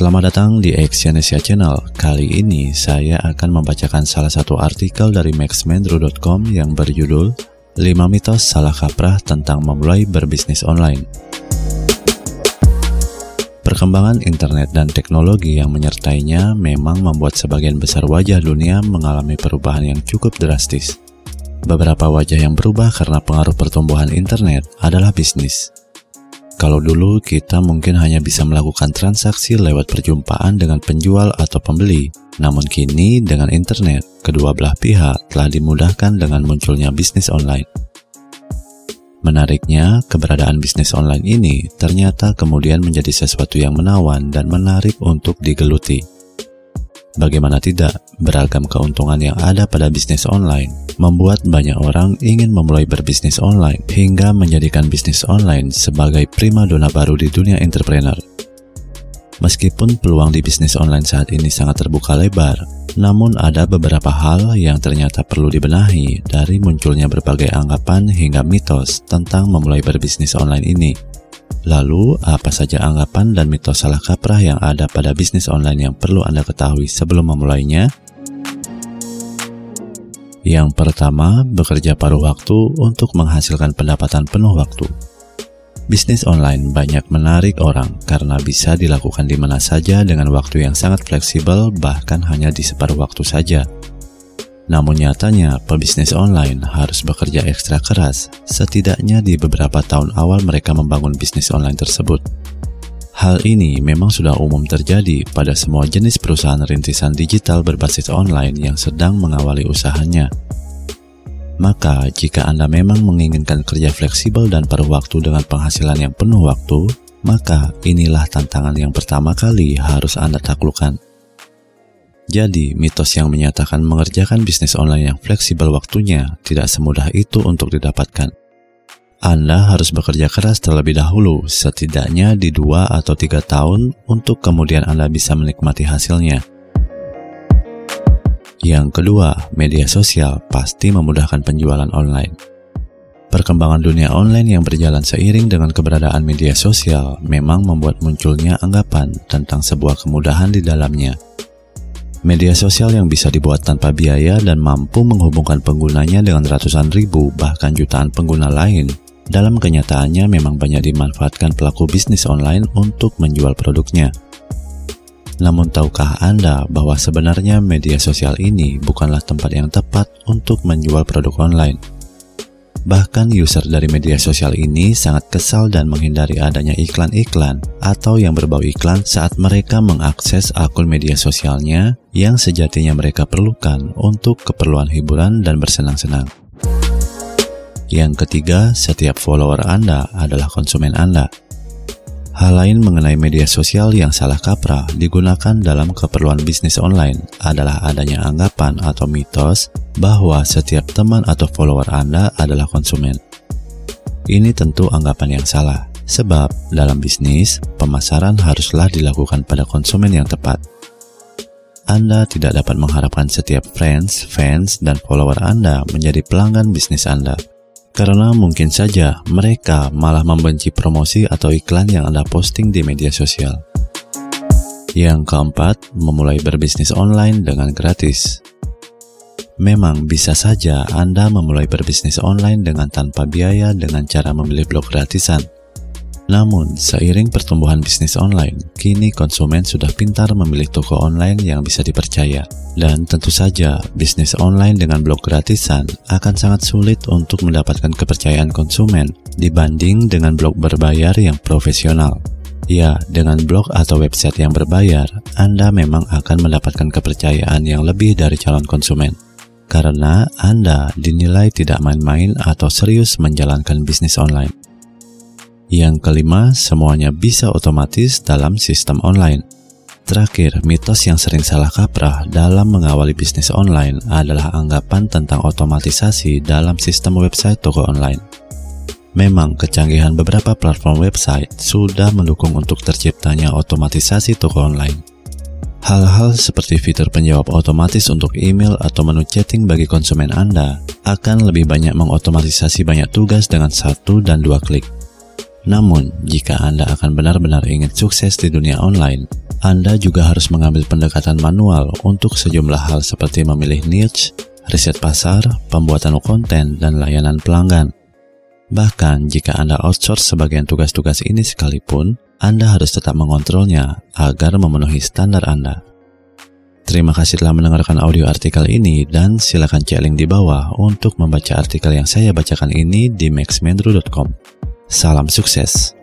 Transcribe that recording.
Selamat datang di Exyonesia Channel. Kali ini saya akan membacakan salah satu artikel dari maxmendro.com yang berjudul 5 mitos salah kaprah tentang memulai berbisnis online. Perkembangan internet dan teknologi yang menyertainya memang membuat sebagian besar wajah dunia mengalami perubahan yang cukup drastis. Beberapa wajah yang berubah karena pengaruh pertumbuhan internet adalah bisnis. Kalau dulu kita mungkin hanya bisa melakukan transaksi lewat perjumpaan dengan penjual atau pembeli, namun kini dengan internet, kedua belah pihak telah dimudahkan dengan munculnya bisnis online. Menariknya, keberadaan bisnis online ini ternyata kemudian menjadi sesuatu yang menawan dan menarik untuk digeluti. Bagaimana tidak, beragam keuntungan yang ada pada bisnis online membuat banyak orang ingin memulai berbisnis online hingga menjadikan bisnis online sebagai prima dona baru di dunia entrepreneur. Meskipun peluang di bisnis online saat ini sangat terbuka lebar, namun ada beberapa hal yang ternyata perlu dibenahi dari munculnya berbagai anggapan hingga mitos tentang memulai berbisnis online ini. Lalu, apa saja anggapan dan mitos salah kaprah yang ada pada bisnis online yang perlu Anda ketahui sebelum memulainya? Yang pertama, bekerja paruh waktu untuk menghasilkan pendapatan penuh waktu. Bisnis online banyak menarik orang karena bisa dilakukan di mana saja dengan waktu yang sangat fleksibel, bahkan hanya di separuh waktu saja. Namun nyatanya, pebisnis online harus bekerja ekstra keras, setidaknya di beberapa tahun awal mereka membangun bisnis online tersebut. Hal ini memang sudah umum terjadi pada semua jenis perusahaan rintisan digital berbasis online yang sedang mengawali usahanya. Maka, jika Anda memang menginginkan kerja fleksibel dan paruh waktu dengan penghasilan yang penuh waktu, maka inilah tantangan yang pertama kali harus Anda taklukkan. Jadi, mitos yang menyatakan mengerjakan bisnis online yang fleksibel waktunya tidak semudah itu untuk didapatkan. Anda harus bekerja keras terlebih dahulu, setidaknya di dua atau tiga tahun untuk kemudian Anda bisa menikmati hasilnya. Yang kedua, media sosial pasti memudahkan penjualan online. Perkembangan dunia online yang berjalan seiring dengan keberadaan media sosial memang membuat munculnya anggapan tentang sebuah kemudahan di dalamnya. Media sosial yang bisa dibuat tanpa biaya dan mampu menghubungkan penggunanya dengan ratusan ribu bahkan jutaan pengguna lain dalam kenyataannya memang banyak dimanfaatkan pelaku bisnis online untuk menjual produknya. Namun tahukah Anda bahwa sebenarnya media sosial ini bukanlah tempat yang tepat untuk menjual produk online? Bahkan user dari media sosial ini sangat kesal dan menghindari adanya iklan-iklan atau yang berbau iklan saat mereka mengakses akun media sosialnya yang sejatinya mereka perlukan untuk keperluan hiburan dan bersenang-senang. Yang ketiga, setiap follower Anda adalah konsumen Anda. Hal lain mengenai media sosial yang salah kaprah digunakan dalam keperluan bisnis online adalah adanya anggapan atau mitos bahwa setiap teman atau follower Anda adalah konsumen. Ini tentu anggapan yang salah, sebab dalam bisnis, pemasaran haruslah dilakukan pada konsumen yang tepat. Anda tidak dapat mengharapkan setiap friends, fans, dan follower Anda menjadi pelanggan bisnis Anda karena mungkin saja mereka malah membenci promosi atau iklan yang Anda posting di media sosial. Yang keempat, memulai berbisnis online dengan gratis. Memang bisa saja Anda memulai berbisnis online dengan tanpa biaya dengan cara memilih blog gratisan. Namun, seiring pertumbuhan bisnis online, kini konsumen sudah pintar memilih toko online yang bisa dipercaya. Dan tentu saja, bisnis online dengan blog gratisan akan sangat sulit untuk mendapatkan kepercayaan konsumen dibanding dengan blog berbayar yang profesional. Ya, dengan blog atau website yang berbayar, Anda memang akan mendapatkan kepercayaan yang lebih dari calon konsumen. Karena Anda dinilai tidak main-main atau serius menjalankan bisnis online. Yang kelima, semuanya bisa otomatis dalam sistem online. Terakhir, mitos yang sering salah kaprah dalam mengawali bisnis online adalah anggapan tentang otomatisasi dalam sistem website toko online. Memang kecanggihan beberapa platform website sudah mendukung untuk terciptanya otomatisasi toko online. Hal-hal seperti fitur penjawab otomatis untuk email atau menu chatting bagi konsumen Anda akan lebih banyak mengotomatisasi banyak tugas dengan satu dan dua klik. Namun, jika Anda akan benar-benar ingin sukses di dunia online, Anda juga harus mengambil pendekatan manual untuk sejumlah hal seperti memilih niche, riset pasar, pembuatan konten, dan layanan pelanggan. Bahkan jika Anda outsource sebagian tugas-tugas ini sekalipun, Anda harus tetap mengontrolnya agar memenuhi standar Anda. Terima kasih telah mendengarkan audio artikel ini dan silakan cek link di bawah untuk membaca artikel yang saya bacakan ini di maxmendru.com. Salam sukses.